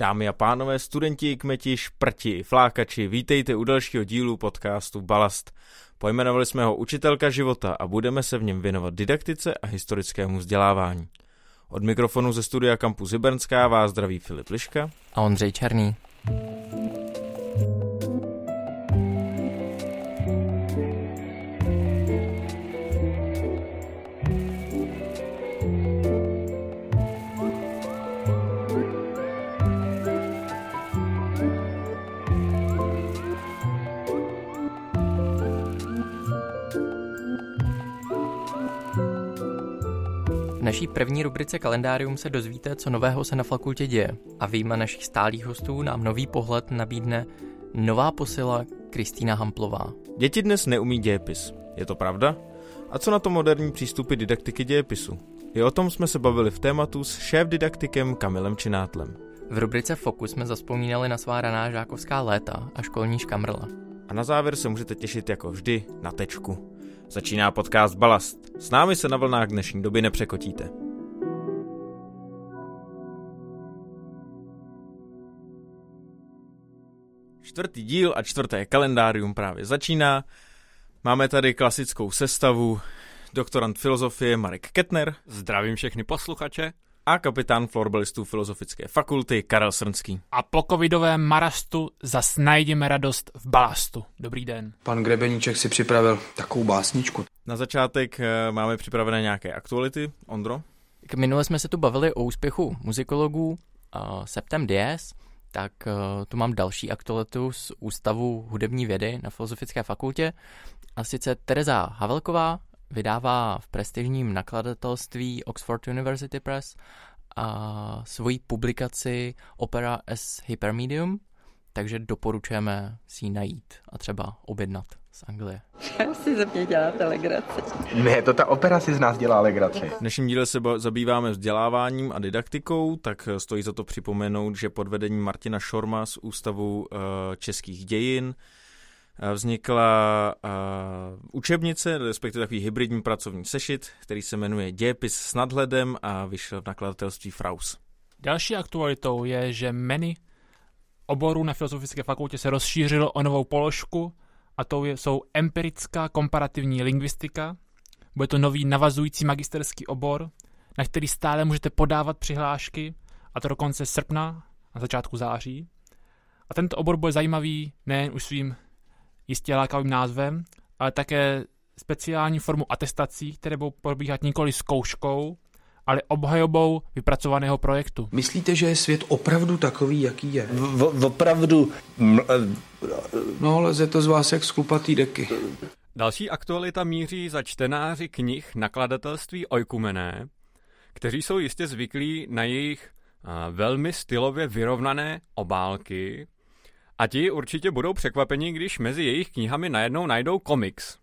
Dámy a pánové, studenti, kmeti, šprti, flákači, vítejte u dalšího dílu podcastu Balast. Pojmenovali jsme ho Učitelka života a budeme se v něm věnovat didaktice a historickému vzdělávání. Od mikrofonu ze studia Campus Hybernská vás zdraví Filip Liška a Ondřej Černý. Naší první rubrice kalendárium se dozvíte, co nového se na fakultě děje. A výjima našich stálých hostů nám nový pohled nabídne nová posila Kristýna Hamplová. Děti dnes neumí dějepis. Je to pravda? A co na to moderní přístupy didaktiky dějepisu? I o tom jsme se bavili v tématu s šéf-didaktikem Kamilem Činátlem. V rubrice Fokus jsme zaspomínali na svá raná žákovská léta a školní škamrla. A na závěr se můžete těšit jako vždy na tečku. Začíná podcast Balast. S námi se na vlnách dnešní doby nepřekotíte. Čtvrtý díl a čtvrté kalendárium právě začíná. Máme tady klasickou sestavu. Doktorant filozofie Marek Ketner. Zdravím všechny posluchače a kapitán florbelistů Filozofické fakulty Karel Srnský. A po covidovém marastu zas najdeme radost v balastu. Dobrý den. Pan Grebeníček si připravil takovou básničku. Na začátek eh, máme připravené nějaké aktuality. Ondro? K minule jsme se tu bavili o úspěchu muzikologů uh, Septem Dies, tak uh, tu mám další aktualitu z Ústavu hudební vědy na Filozofické fakultě. A sice Tereza Havelková vydává v prestižním nakladatelství Oxford University Press a svoji publikaci Opera as Hypermedium, takže doporučujeme si ji najít a třeba objednat z Anglie. Já si ze mě děláte legraci. Ne, to ta opera si z nás dělá legraci. V dnešním díle se zabýváme vzděláváním a didaktikou, tak stojí za to připomenout, že pod vedením Martina Šorma z Ústavu uh, českých dějin vznikla učebnice, respektive takový hybridní pracovní sešit, který se jmenuje Dějepis s nadhledem a vyšel v nakladatelství Fraus. Další aktualitou je, že menu oboru na Filozofické fakultě se rozšířilo o novou položku a to jsou empirická komparativní lingvistika. Bude to nový navazující magisterský obor, na který stále můžete podávat přihlášky, a to do konce srpna a začátku září. A tento obor bude zajímavý nejen už svým jistě lákavým názvem, ale také speciální formu atestací, které budou probíhat nikoli zkouškou, ale obhajobou vypracovaného projektu. Myslíte, že je svět opravdu takový, jaký je? V, opravdu... No, leze to z vás jak z klupatý deky. Další aktualita míří za čtenáři knih nakladatelství Oikumené, kteří jsou jistě zvyklí na jejich velmi stylově vyrovnané obálky, a ti určitě budou překvapeni, když mezi jejich knihami najednou najdou komiks.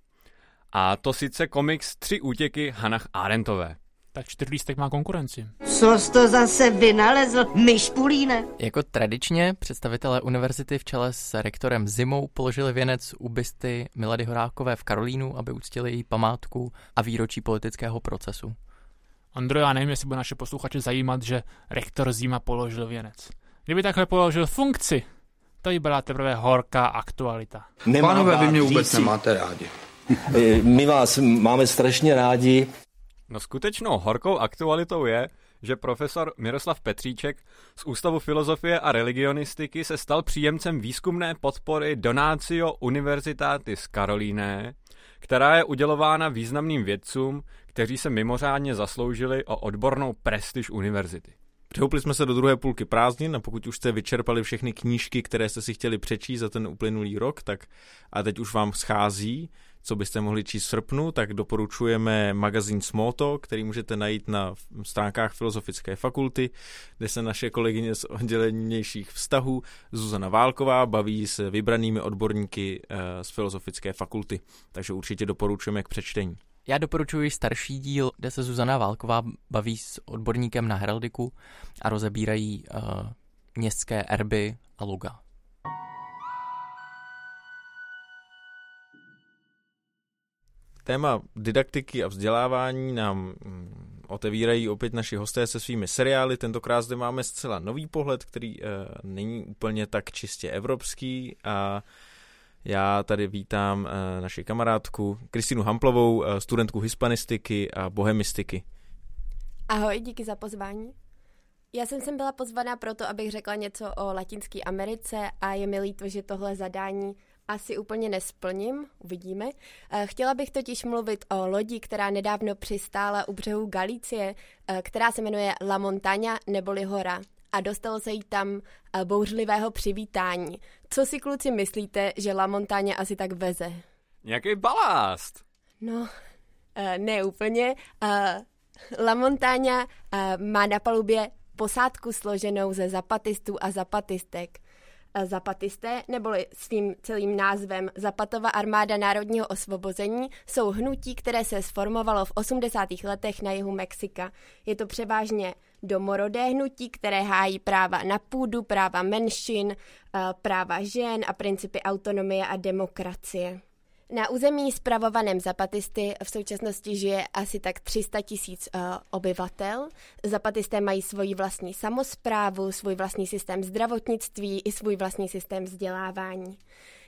A to sice komiks Tři útěky Hanach Arentové. Tak čtyřlístek má konkurenci. Co jsi to zase vynalezl, myš pulíne? Jako tradičně představitelé univerzity v čele s rektorem Zimou položili věnec u bysty Milady Horákové v Karolínu, aby uctili její památku a výročí politického procesu. Andro, já nevím, jestli bude naše posluchače zajímat, že rektor Zima položil věnec. Kdyby takhle položil funkci, to by byla teprve horká aktualita. Nemám Pánové, vy mě vůbec říci. nemáte rádi. Eh, my vás máme strašně rádi. No skutečnou horkou aktualitou je, že profesor Miroslav Petříček z Ústavu filozofie a religionistiky se stal příjemcem výzkumné podpory Donatio Universitatis Karolíné, která je udělována významným vědcům, kteří se mimořádně zasloužili o odbornou prestiž univerzity. Přehoupli jsme se do druhé půlky prázdnin a pokud už jste vyčerpali všechny knížky, které jste si chtěli přečíst za ten uplynulý rok, tak a teď už vám schází, co byste mohli číst v srpnu, tak doporučujeme magazín Smoto, který můžete najít na stránkách Filozofické fakulty, kde se naše kolegyně z oddělení vnějších vztahů Zuzana Válková baví s vybranými odborníky eh, z Filozofické fakulty. Takže určitě doporučujeme k přečtení. Já doporučuji starší díl, kde se Zuzana Válková baví s odborníkem na heraldiku a rozebírají uh, městské erby a loga. Téma didaktiky a vzdělávání nám mm, otevírají opět naši hosté se svými seriály. Tentokrát zde máme zcela nový pohled, který uh, není úplně tak čistě evropský a já tady vítám uh, naši kamarádku Kristinu Hamplovou, uh, studentku hispanistiky a bohemistiky. Ahoj, díky za pozvání. Já jsem sem byla pozvaná proto, abych řekla něco o Latinské Americe a je mi líto, že tohle zadání asi úplně nesplním, uvidíme. Eh, chtěla bych totiž mluvit o lodi, která nedávno přistála u břehu Galicie, eh, která se jmenuje La Montaña neboli Hora a dostalo se jí tam eh, bouřlivého přivítání. Co si kluci myslíte, že La Montaña asi tak veze? Nějaký balást. No, ne úplně. La Montaña má na palubě posádku složenou ze zapatistů a zapatistek. Zapatisté, neboli svým celým názvem Zapatova armáda národního osvobození, jsou hnutí, které se sformovalo v 80. letech na jihu Mexika. Je to převážně domorodé hnutí, které hájí práva na půdu, práva menšin, práva žen a principy autonomie a demokracie. Na území spravovaném Zapatisty v současnosti žije asi tak 300 tisíc uh, obyvatel. Zapatisté mají svoji vlastní samozprávu, svůj vlastní systém zdravotnictví i svůj vlastní systém vzdělávání.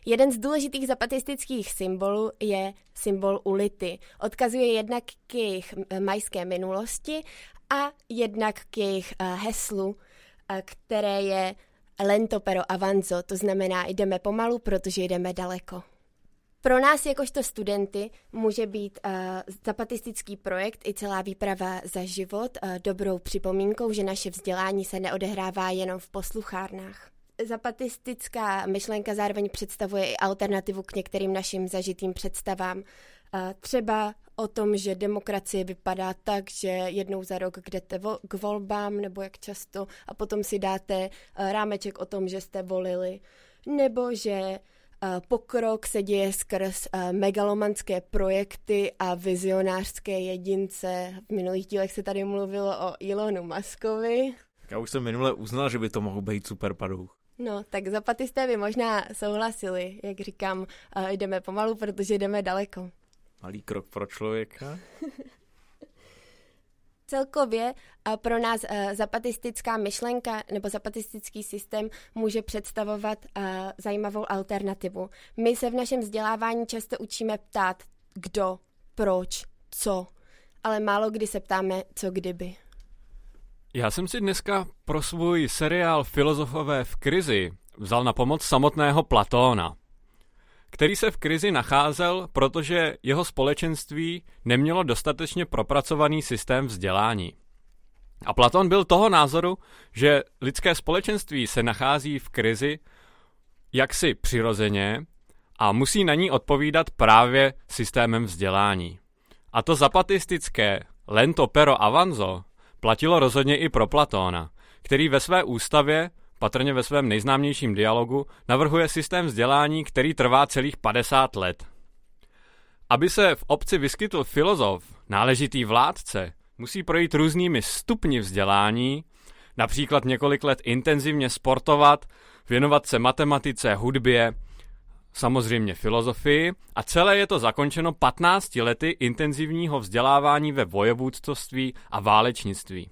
Jeden z důležitých zapatistických symbolů je symbol ulity. Odkazuje jednak k jejich majské minulosti a jednak k jejich uh, heslu, uh, které je lento pero avanzo, to znamená jdeme pomalu, protože jdeme daleko. Pro nás jakožto studenty může být uh, zapatistický projekt i celá výprava za život uh, dobrou připomínkou, že naše vzdělání se neodehrává jenom v posluchárnách. Zapatistická myšlenka zároveň představuje i alternativu k některým našim zažitým představám. Třeba o tom, že demokracie vypadá tak, že jednou za rok jdete k volbám, nebo jak často, a potom si dáte uh, rámeček o tom, že jste volili. Nebo že Pokrok se děje skrz megalomanské projekty a vizionářské jedince. V minulých dílech se tady mluvilo o Elonu Muskovi. Já už jsem minule uznal, že by to mohl být super padouch. No, tak zapatisté by možná souhlasili, jak říkám, jdeme pomalu, protože jdeme daleko. Malý krok pro člověka. Celkově pro nás zapatistická myšlenka nebo zapatistický systém může představovat zajímavou alternativu. My se v našem vzdělávání často učíme ptát, kdo, proč, co, ale málo kdy se ptáme, co kdyby. Já jsem si dneska pro svůj seriál Filozofové v krizi vzal na pomoc samotného Platóna který se v krizi nacházel, protože jeho společenství nemělo dostatečně propracovaný systém vzdělání. A Platon byl toho názoru, že lidské společenství se nachází v krizi jaksi přirozeně a musí na ní odpovídat právě systémem vzdělání. A to zapatistické lento pero avanzo platilo rozhodně i pro Platóna, který ve své ústavě patrně ve svém nejznámějším dialogu, navrhuje systém vzdělání, který trvá celých 50 let. Aby se v obci vyskytl filozof, náležitý vládce, musí projít různými stupni vzdělání, například několik let intenzivně sportovat, věnovat se matematice, hudbě, samozřejmě filozofii a celé je to zakončeno 15 lety intenzivního vzdělávání ve vojevůdcovství a válečnictví.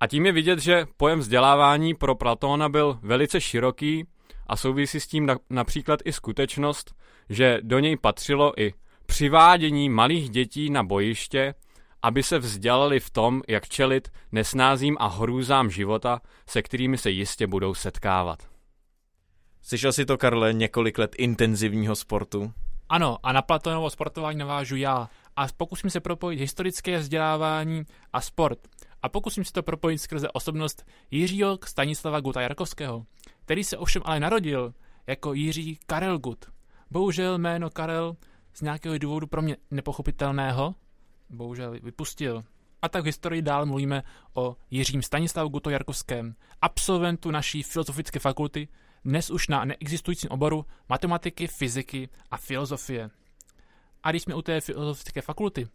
A tím je vidět, že pojem vzdělávání pro Platóna byl velice široký a souvisí s tím například i skutečnost, že do něj patřilo i přivádění malých dětí na bojiště, aby se vzdělali v tom, jak čelit nesnázím a hrůzám života, se kterými se jistě budou setkávat. Slyšel si to, Karle, několik let intenzivního sportu? Ano, a na Platónovo sportování navážu já. A pokusím se propojit historické vzdělávání a sport a pokusím se to propojit skrze osobnost Jiřího Stanislava Guta Jarkovského, který se ovšem ale narodil jako Jiří Karel Gut. Bohužel jméno Karel z nějakého důvodu pro mě nepochopitelného, bohužel vypustil. A tak v historii dál mluvíme o Jiřím Stanislavu Guto Jarkovském, absolventu naší filozofické fakulty, dnes už na neexistujícím oboru matematiky, fyziky a filozofie. A když jsme u té filozofické fakulty,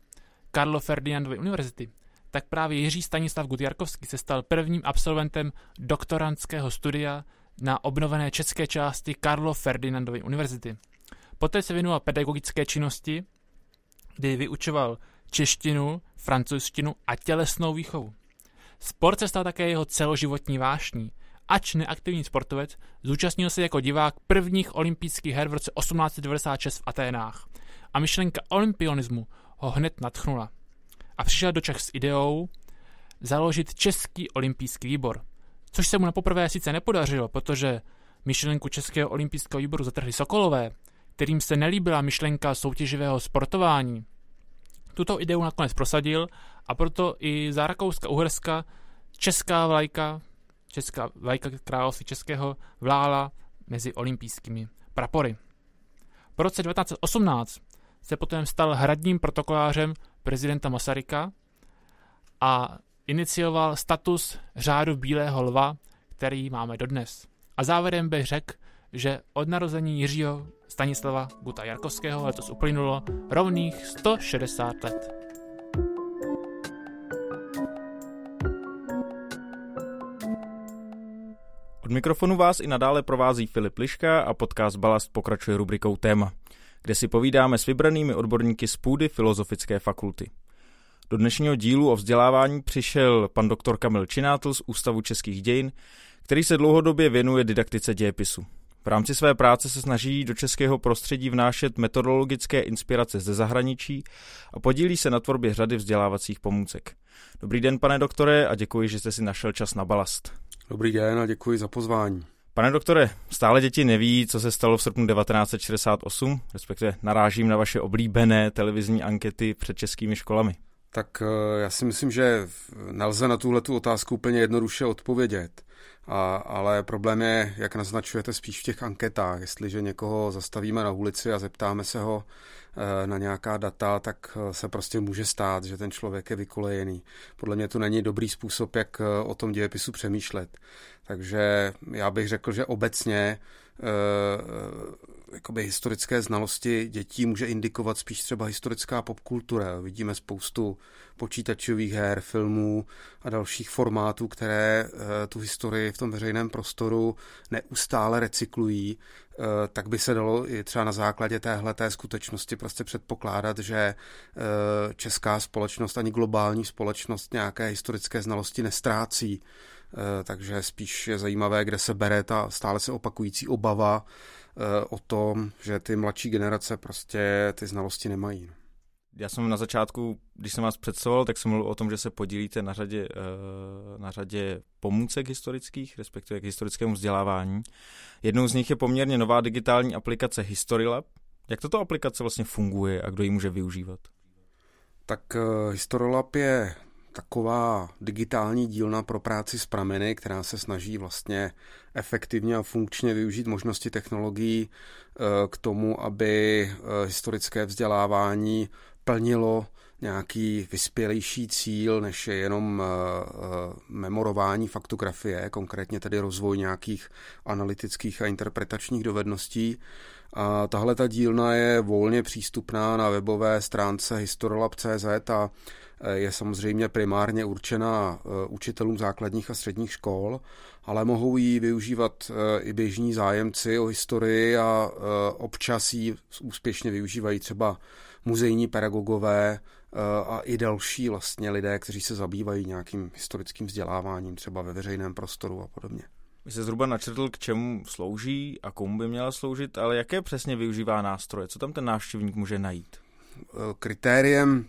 Karlo Ferdinandovy univerzity, tak právě Jiří Stanislav Gutjarkovský se stal prvním absolventem doktorantského studia na obnovené české části Karlo Ferdinandovy univerzity. Poté se věnoval pedagogické činnosti, kdy vyučoval češtinu, francouzštinu a tělesnou výchovu. Sport se stal také jeho celoživotní vášní. Ač neaktivní sportovec, zúčastnil se jako divák prvních olympijských her v roce 1896 v Aténách. A myšlenka olympionismu ho hned natchnula. A přišel do Čech s ideou založit Český olympijský výbor. Což se mu na poprvé sice nepodařilo, protože myšlenku Českého olympijského výboru zatrhli Sokolové, kterým se nelíbila myšlenka soutěživého sportování. Tuto ideu nakonec prosadil a proto i za Rakouska-Uherska česká vlajka, česká vlajka království českého vlála mezi olympijskými prapory. Po roce 1918 se potom stal hradním protokolářem prezidenta Masaryka a inicioval status řádu Bílého lva, který máme dodnes. A závěrem bych řekl, že od narození Jiřího Stanislava Guta Jarkovského letos uplynulo rovných 160 let. Od mikrofonu vás i nadále provází Filip Liška a podcast Balast pokračuje rubrikou Téma, kde si povídáme s vybranými odborníky z půdy Filozofické fakulty. Do dnešního dílu o vzdělávání přišel pan doktor Kamil Činátl z Ústavu českých dějin, který se dlouhodobě věnuje didaktice dějepisu. V rámci své práce se snaží do českého prostředí vnášet metodologické inspirace ze zahraničí a podílí se na tvorbě řady vzdělávacích pomůcek. Dobrý den, pane doktore, a děkuji, že jste si našel čas na balast. Dobrý den a děkuji za pozvání. Pane doktore, stále děti neví, co se stalo v srpnu 1968, respektive narážím na vaše oblíbené televizní ankety před českými školami. Tak eh, já si myslím, že nelze na tuhle tu otázku úplně jednoduše odpovědět. A, ale problém je, jak naznačujete spíš v těch anketách. Jestliže někoho zastavíme na ulici a zeptáme se ho na nějaká data, tak eh, se prostě může stát, že ten člověk je vykolejený. Podle mě to není dobrý způsob, jak eh, o tom dějepisu přemýšlet. Takže já bych řekl, že obecně jakoby historické znalosti dětí může indikovat spíš třeba historická popkultura. Vidíme spoustu počítačových her, filmů a dalších formátů, které eh, tu historii v tom veřejném prostoru neustále recyklují, eh, tak by se dalo i třeba na základě téhle té skutečnosti prostě předpokládat, že eh, česká společnost ani globální společnost nějaké historické znalosti nestrácí. Takže spíš je zajímavé, kde se bere ta stále se opakující obava o tom, že ty mladší generace prostě ty znalosti nemají. Já jsem na začátku, když jsem vás představoval, tak jsem mluvil o tom, že se podílíte na řadě, eh, na řadě pomůcek historických, respektive k historickému vzdělávání. Jednou z nich je poměrně nová digitální aplikace HistoryLab. Jak tato aplikace vlastně funguje a kdo ji může využívat? Tak uh, HistoryLab je taková digitální dílna pro práci s prameny, která se snaží vlastně efektivně a funkčně využít možnosti technologií eh, k tomu, aby historické vzdělávání plnilo nějaký vyspělejší cíl, než je jenom uh, memorování faktografie, konkrétně tedy rozvoj nějakých analytických a interpretačních dovedností. A tahle ta dílna je volně přístupná na webové stránce historolab.cz a eh, je samozřejmě primárně určena učitelům základních a středních škol, ale mohou ji využívat i běžní zájemci o historii a občas ji úspěšně využívají třeba muzejní pedagogové a i další vlastně lidé, kteří se zabývají nějakým historickým vzděláváním, třeba ve veřejném prostoru a podobně. Vy se zhruba načetl, k čemu slouží a komu by měla sloužit, ale jaké přesně využívá nástroje? Co tam ten návštěvník může najít? Kritériem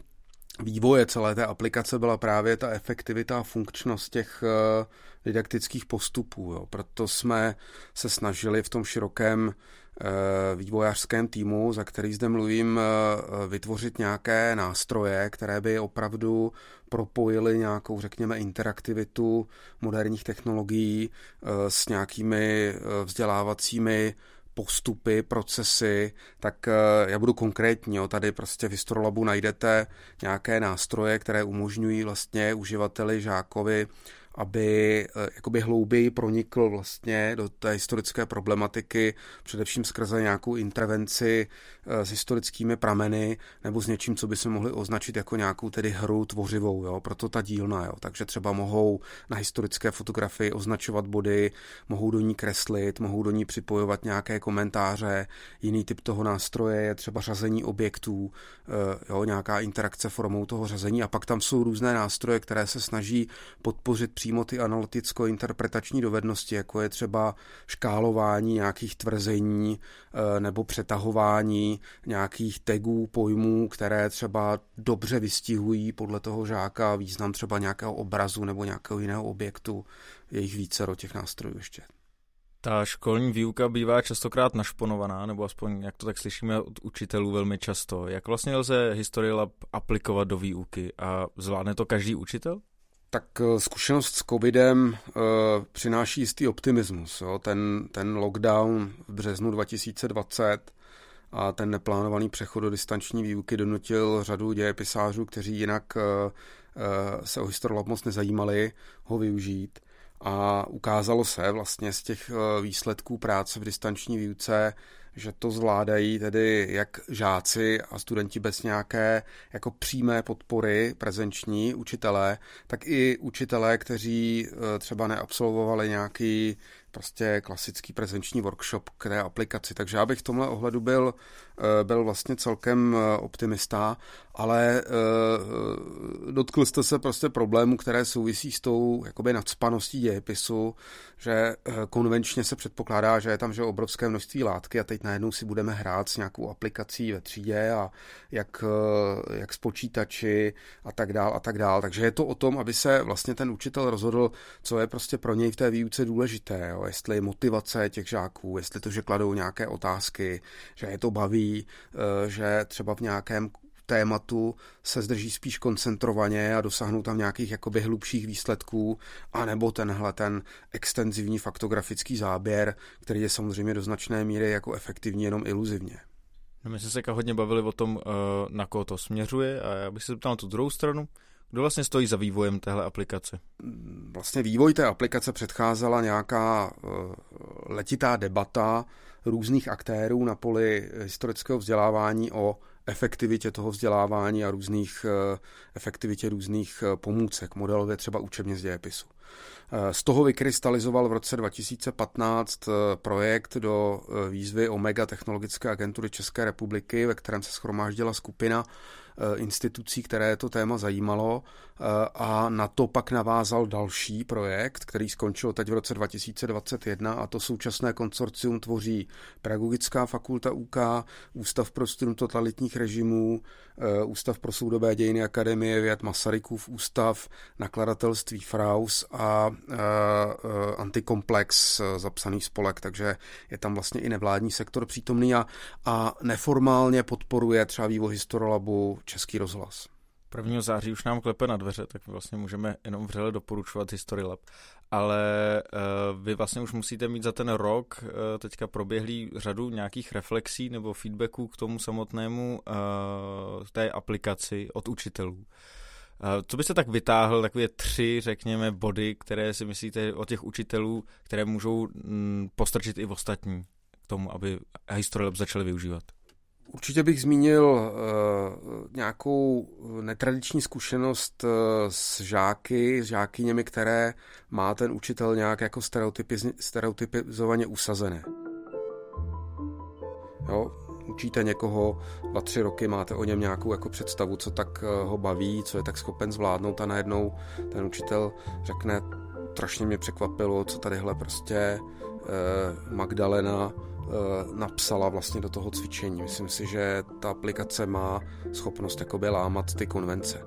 vývoje celé té aplikace byla právě ta efektivita a funkčnost těch eh, didaktických postupů. Jo. Proto jsme se snažili v tom širokém Eh, vývojářském týmu, za který zde mluvím, eh, vytvořit nějaké nástroje, které by opravdu propojily nějakou, řekněme, interaktivitu moderních technologií s nějakými vzdělávacími postupy, procesy, tak já budu konkrétní. Jo. Tady prostě v Histrolabu najdete nějaké nástroje, které umožňují vlastně uživateli, žákovi aby eh, jakoby hlouběji pronikl vlastně do té historické problematiky, především skrze nějakou intervenci s historickými prameny nebo s něčím, co by se mohli označit jako nějakou tedy hru tvořivou, jo? proto ta dílna. Jo? Takže třeba mohou na historické fotografii označovat body, mohou do ní kreslit, mohou do ní připojovat nějaké komentáře. Jiný typ toho nástroje je třeba řazení objektů, jo? nějaká interakce formou toho řazení a pak tam jsou různé nástroje, které se snaží podpořit přímo ty analyticko-interpretační dovednosti, jako je třeba škálování nějakých tvrzení eh, nebo přetahování nějakých tagů, pojmů, které třeba dobře vystihují podle toho žáka význam třeba nějakého obrazu nebo nějakého jiného objektu. Je jich více do těch nástrojů ještě. Ta školní výuka bývá častokrát našponovaná, nebo aspoň jak to tak slyšíme od učitelů velmi často. Jak vlastně lze History Lab aplikovat do výuky a zvládne to každý učitel? Tak eh, zkušenost s covidem uh, přináší jistý optimismus. Jo? Ten, ten lockdown v březnu 2020 a ten neplánovaný přechod do distanční výuky donutil řadu dějepisářů, kteří jinak uh, se o Historlab moc nezajímali, ho využít. A ukázalo se vlastně z těch výsledků práce v distanční výuce, že to zvládají tedy jak žáci a studenti bez nějaké jako přímé podpory prezenční učitelé, tak i učitelé, kteří e, třeba neabsolvovali nějaký prostě klasický prezenční workshop k té aplikaci. Takže já bych v tomhle ohledu byl, eh, byl vlastně celkem eh, optimista, ale eh, dotkl jste se prostě problémů, které souvisí s tou jakoby nadspaností dějepisu, že konvenčně se předpokládá, že je tam že obrovské množství látky a teď najednou si budeme hrát s nějakou aplikací ve třídě a jak, jak s počítači a tak dál a tak dál. Takže je to o tom, aby se vlastně ten učitel rozhodl, co je prostě pro něj v té výuce důležité. Jo jestli motivace těch žáků, jestli to, že kladou nějaké otázky, že je to baví, eh, že třeba v nějakém tématu se zdrží spíš koncentrovaně a dosáhnou tam nějakých jakoby hlubších výsledků, anebo tenhle ten extenzivní faktografický záběr, který je samozřejmě do značné míry jako efektivní jenom iluzivně. No my jsme se hodně bavili o tom, eh, na koho to směřuje a já bych se zeptal na tu druhou stranu. Kdo vlastně stojí za vývojem téhle aplikace? Vlastně vývoj té aplikace předcházela nějaká eh, letitá debata různých aktérů na poli historického vzdělávání o efektivitě toho vzdělávání a různých eh, efektivitě různých eh, pomůcek, modelově třeba učebně z dějepisu. Z toho vykrystalizoval v roce 2015 projekt do výzvy Omega Technologické agentury České republiky, ve kterém se schromáždila skupina institucí, které to téma zajímalo eh, a na to pak navázal další projekt, který skončil teď v roce 2021 a to současné konsorcium tvoří Pedagogická fakulta UK, Ústav pro studium totalitních režimů, eh, Ústav pro soudobé dějiny Akademie věd Masarykův ústav, nakladatelství Fraus a Antikomplex zapsaný spolek, takže je tam vlastně i nevládní sektor přítomný a, a neformálně podporuje třeba vývoj Historiolabu Český rozhlas. 1. září už nám klepe na dveře, tak vlastně můžeme jenom vřele doporučovat History Lab. Ale uh, vy vlastně už musíte mít za ten rok uh, teďka proběhlý řadu nějakých reflexí nebo feedbacků k tomu samotnému uh, té aplikaci od učitelů. Co byste tak vytáhl, takové tři, řekněme, body, které si myslíte od těch učitelů, které můžou mm, postrčit i v ostatní k tomu, aby History Lab začali využívat? Určitě bych zmínil uh, nějakou netradiční zkušenost uh, s žáky, s žákyněmi, které má ten učitel nějak jako stereotypiz- stereotypizovaně usazené. Jo, učíte někoho dva, tři roky, máte o něm nějakou jako představu, co tak uh, ho baví, co je tak schopen zvládnout a najednou ten učitel řekne, strašně mě překvapilo, co tadyhle prostě uh, Magdalena Eh, napsala vlastně do toho cvičení. Myslím si, že ta aplikace má schopnost jakoby lámat ty konvence.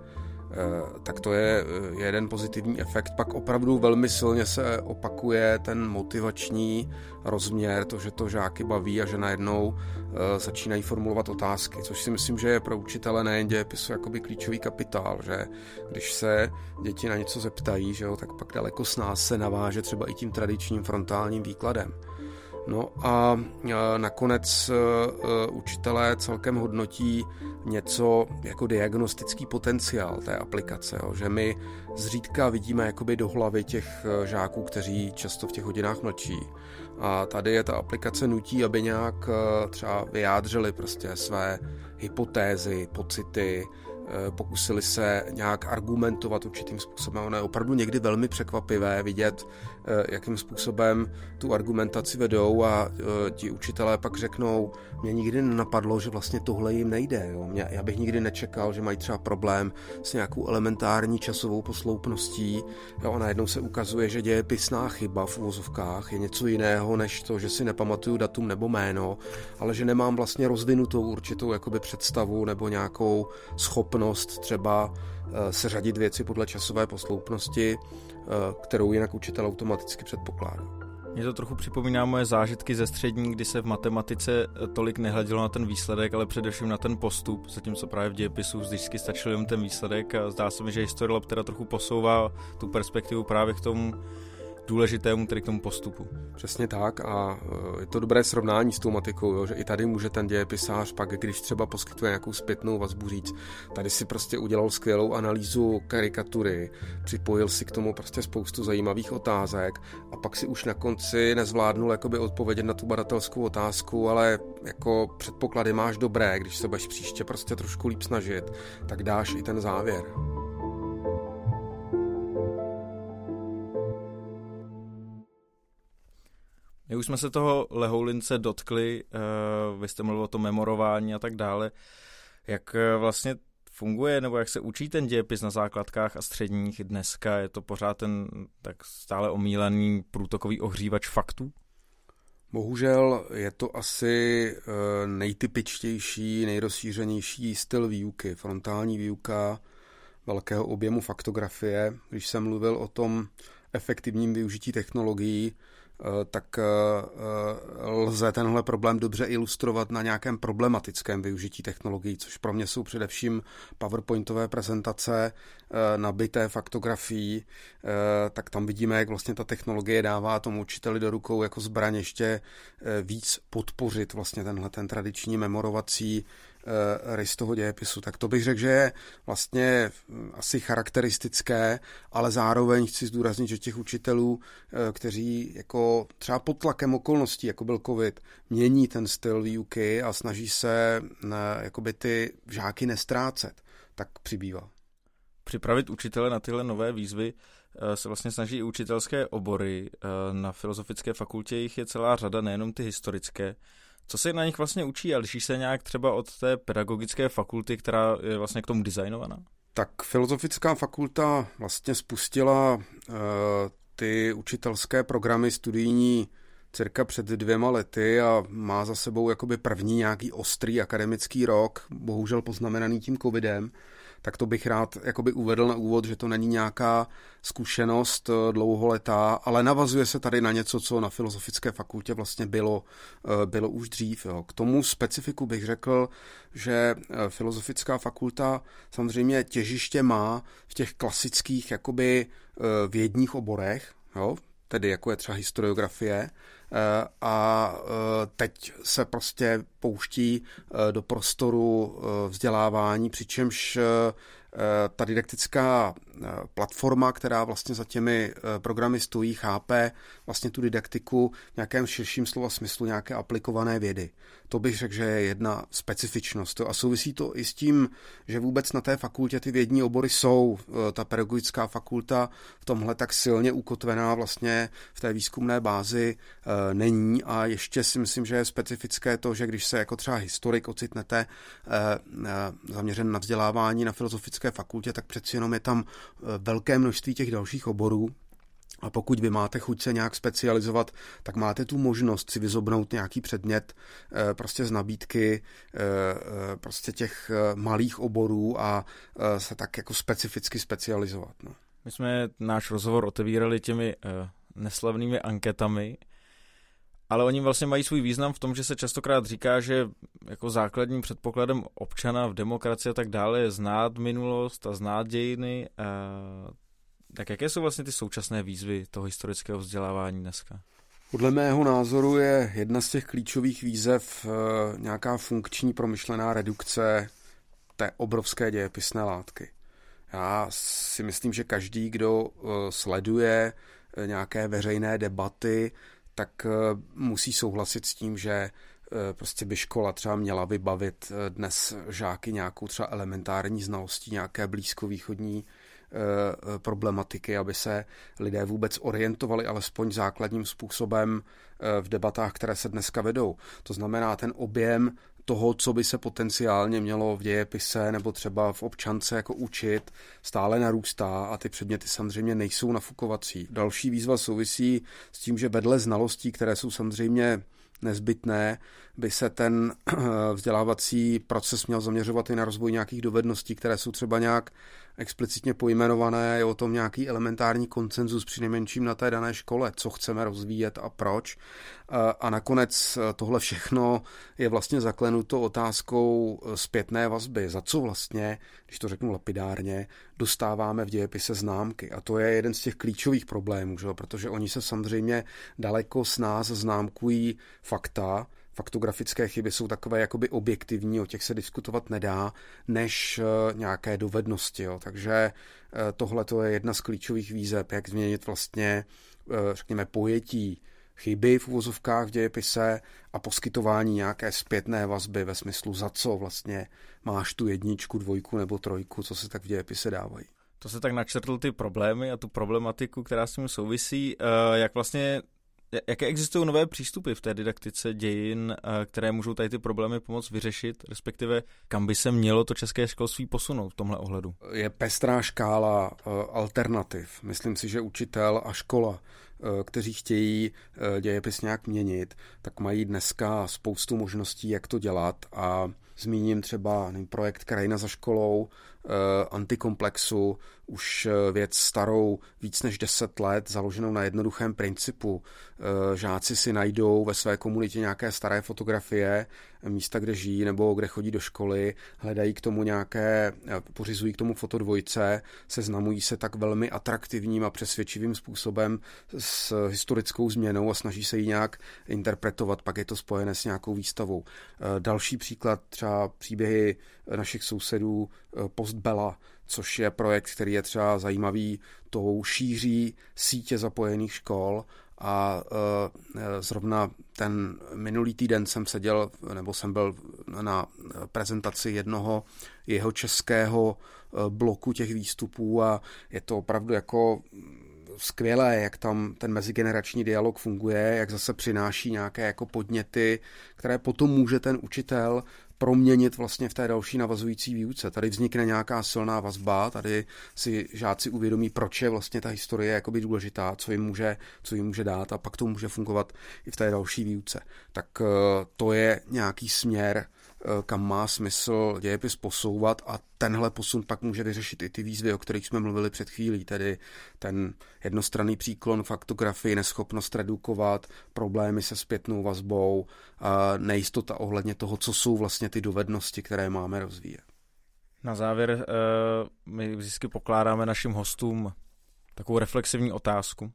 Eh, tak to je eh, jeden pozitivní efekt. Pak opravdu velmi silně se opakuje ten motivační rozměr, to, že to žáky baví a že najednou začínají formulovat otázky, což si myslím, že je pro učitele nejen dějepisu jakoby klíčový kapitál, že když se děti na něco zeptají, že jo, tak pak daleko s nás se naváže třeba i tím tradičním frontálním výkladem. No a nakonec učitelé celkem hodnotí něco jako diagnostický potenciál té aplikace, jo, že my zřídka vidíme jakoby do hlavy těch žáků, kteří často v těch hodinách mlčí. A tady je ta aplikace nutí, aby nějak třeba vyjádřili prostě své hypotézy, pocity, pokusili se nějak argumentovat určitým způsobem. Ono je opravdu někdy velmi překvapivé vidět, jakým způsobem tu argumentaci vedou a eh, ti učitelé pak řeknou, mě nikdy nenapadlo, že vlastně tohle jim nejde. Jo. Mě, já bych nikdy nečekal, že mají třeba problém s nějakou elementární časovou posloupností jo, a najednou se ukazuje, že děje pisná chyba v uvozovkách je něco jiného, než to, že si nepamatuju datum nebo jméno, ale že nemám vlastně rozvinutou určitou jakoby představu nebo nějakou schopnost třeba eh, seřadit věci podle časové posloupnosti, eh, kterou jinak učitel automaticky předpokládá. Mě to trochu připomíná moje zážitky ze střední, kdy se v matematice eh, tolik nehledělo na ten výsledek, ale především na ten postup, zatímco právě v dějepisu vždycky stačil jen ten výsledek a zdá se mi, že Historilab teda trochu posouvá tu perspektivu právě k tomu důležitému tedy k tomu postupu. Přesně tak a e, je to dobré srovnání s tou matikou, jo, že i tady může ten dějepisář pak, když třeba poskytuje nějakou zpětnou vazbu říct, tady si prostě udělal skvělou analýzu karikatury, připojil si k tomu prostě spoustu zajímavých otázek a pak si už na konci nezvládnul jakoby odpovědět na tu badatelskou otázku, ale jako předpoklady máš dobré, když se budeš příště prostě trošku líp snažit, tak dáš i ten závěr. My už jsme se toho Lehoulince dotkli, uh, vy jste mluvil o tom memorování a tak dále. Jak uh, vlastně funguje, nebo jak se učí ten dějepis na základkách a středních dneska? Je to pořád ten tak stále omílaný průtokový ohřívač faktů? Bohužel je to asi uh, nejtypičtější, nejrozšířenější styl výuky. Frontální výuka velkého objemu faktografie. Když jsem mluvil o tom efektivním využití technologií, Eh, tak eh, eh, lze tenhle problém dobře ilustrovat na nějakém problematickém využití technologií, což pro mě jsou především PowerPointové prezentace nabité faktografií, tak tam vidíme, jak vlastně ta technologie dává tomu učiteli do rukou jako zbraň ještě víc podpořit vlastně tenhle ten tradiční memorovací rys toho dějepisu. Tak to bych řekl, že je vlastně hm, asi charakteristické, ale zároveň chci zdůraznit, že těch učitelů, uh, kteří jako třeba pod tlakem okolností, jako byl covid, mění ten styl výuky a snaží se uh, jakoby ty žáky nestrácet, tak přibývá. Připravit učitele na tyhle nové výzvy se vlastně snaží i učitelské obory. Na Filozofické fakultě jich je celá řada, nejenom ty historické. Co se na nich vlastně učí a liší se nějak třeba od té pedagogické fakulty, která je vlastně k tomu designovaná? Tak filozofická fakulta vlastně spustila uh, ty učitelské programy studijní cirka před dvěma lety a má za sebou jakoby první nějaký ostrý akademický rok, bohužel poznamenaný tím covidem tak to bych rád jakoby uvedl na úvod, že to není nějaká zkušenost eh, dlouholetá, ale navazuje se tady na něco, co na Filozofické fakultě vlastně bylo, eh, bylo už dřív. Jo. K tomu specifiku bych řekl, že eh, Filozofická fakulta samozřejmě těžiště má v těch klasických jakoby vědních oborech, jo, tedy jako je třeba historiografie, a eh, teď se prostě pouští eh, do prostoru vzdělávání, přičemž ta didaktická platforma, která vlastně za těmi programy stojí, chápe vlastně tu didaktiku v nějakém širším slova smyslu nějaké aplikované vědy. To bych řekl, že je jedna specifičnost. A souvisí to i s tím, že vůbec na té fakultě ty vědní obory jsou. Ta pedagogická fakulta v tomhle tak silně ukotvená vlastně v té výzkumné bázi není a ještě si myslím, že je specifické to, že když se jako třeba historik ocitnete eh, eh, zaměřen na vzdělávání na filozofické fakultě, tak přeci jenom je tam eh, velké množství těch dalších oborů, a pokud vy máte chuť se nějak specializovat, tak máte tu možnost si vyzobnout nějaký předmět prostě z nabídky prostě těch malých oborů a se tak jako specificky specializovat. No. My jsme náš rozhovor otevírali těmi neslavnými anketami, ale oni vlastně mají svůj význam v tom, že se častokrát říká, že jako základním předpokladem občana v demokracii a tak dále je znát minulost a znát dějiny. A tak jaké jsou vlastně ty současné výzvy toho historického vzdělávání dneska? Podle mého názoru je jedna z těch klíčových výzev nějaká funkční promyšlená redukce té obrovské dějepisné látky. Já si myslím, že každý, kdo sleduje nějaké veřejné debaty, tak musí souhlasit s tím, že Eh, prostě by škola třeba měla vybavit eh, dnes žáky nějakou třeba elementární znalostí nějaké blízkovýchodní eh, problematiky, aby se lidé vůbec orientovali alespoň základním způsobem v debatách, které se dneska vedou. To znamená, ten objem toho, co by se potenciálně mělo v dějepise nebo třeba v občance jako učit, stále narůstá a ty předměty samozřejmě nejsou nafukovací. Další výzva souvisí s tím, že vedle znalostí, které jsou samozřejmě nezbytné, by se ten vzdělávací proces měl zaměřovat i na rozvoj nějakých dovedností, které jsou třeba nějak explicitně pojmenované, je o tom nějaký elementární koncenzus při nejmenším na té dané škole, co chceme rozvíjet a proč. A nakonec tohle všechno je vlastně zaklenuto otázkou zpětné vazby. Za co vlastně, když to řeknu lapidárně, dostáváme v dějepise známky. A to je jeden z těch klíčových problémů, že? protože oni se samozřejmě daleko s nás známkují fakta, faktografické chyby jsou takové jakoby objektivní, o těch se diskutovat nedá, než eh, nějaké dovednosti. Jo. Takže eh, tohle to je jedna z klíčových výzev, jak změnit vlastně, eh, řekněme, pojetí chyby v uvozovkách v dějepise a poskytování nějaké zpětné vazby ve smyslu za co vlastně máš tu jedničku, dvojku nebo trojku, co se tak v dějepise dávají. To se tak načrtl ty problémy a tu problematiku, která s tím souvisí. Jak vlastně Jaké existují nové přístupy v té didaktice dějin, které můžou tady ty problémy pomoct vyřešit, respektive kam by se mělo to české školství posunout v tomhle ohledu? Je pestrá škála eh, alternativ. Myslím si, že učitel a škola, eh, kteří chtějí dějepis nějak měnit, tak mají dneska spoustu možností, jak to dělat a Zmíním třeba projekt Krajina za školou, antikomplexu, už eh, věc starou víc než 10 let, založenou na jednoduchém principu. Eh, žáci si najdou ve své komunitě nějaké staré fotografie, místa, kde žijí nebo kde chodí do školy, hledají k tomu nějaké, pořizují k tomu fotodvojce, seznamují se tak velmi atraktivním a přesvědčivým způsobem s historickou změnou a snaží se ji nějak interpretovat, pak je to spojené s nějakou výstavou. Další příklad, třeba příběhy našich sousedů post Bela, což je projekt, který je třeba zajímavý tou šíří sítě zapojených škol a uh, zrovna ten minulý týden jsem seděl, nebo jsem byl na prezentaci jednoho jeho českého e, bloku těch výstupů a je to opravdu jako skvělé, jak tam ten mezigenerační dialog funguje, jak zase přináší nějaké jako podněty, které potom může ten učitel proměnit vlastně v té další navazující výuce. Tady vznikne nějaká silná vazba, tady si žáci uvědomí, proč je vlastně ta historie jakoby důležitá, co jim může, co jim může dát a pak to může fungovat i v té další výuce. Tak eh, to je nějaký směr, kam má smysl dějepis posouvat a tenhle posun pak může vyřešit i ty výzvy, o kterých jsme mluvili před chvílí, tedy ten jednostranný příklon faktografii, neschopnost redukovat, problémy se zpětnou vazbou, nejistota ohledně toho, co jsou vlastně ty dovednosti, které máme rozvíjet. Na závěr eh, my vždycky pokládáme našim hostům takovou reflexivní otázku.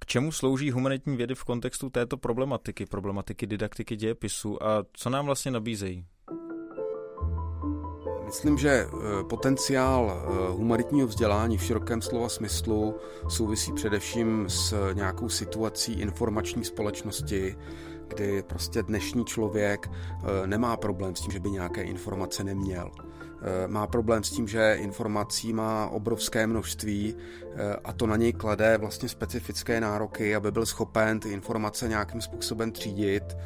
K čemu slouží humanitní vědy v kontextu této problematiky, problematiky didaktiky dějepisu a co nám vlastně nabízejí? Myslím, že eh, potenciál eh, humanitního vzdělání v širokém slova smyslu souvisí především s nějakou situací informační společnosti, kdy prostě dnešní člověk eh, nemá problém s tím, že by nějaké informace neměl. Má problém s tím, že informací má obrovské množství a to na něj klade vlastně specifické nároky, aby byl schopen ty informace nějakým způsobem třídit,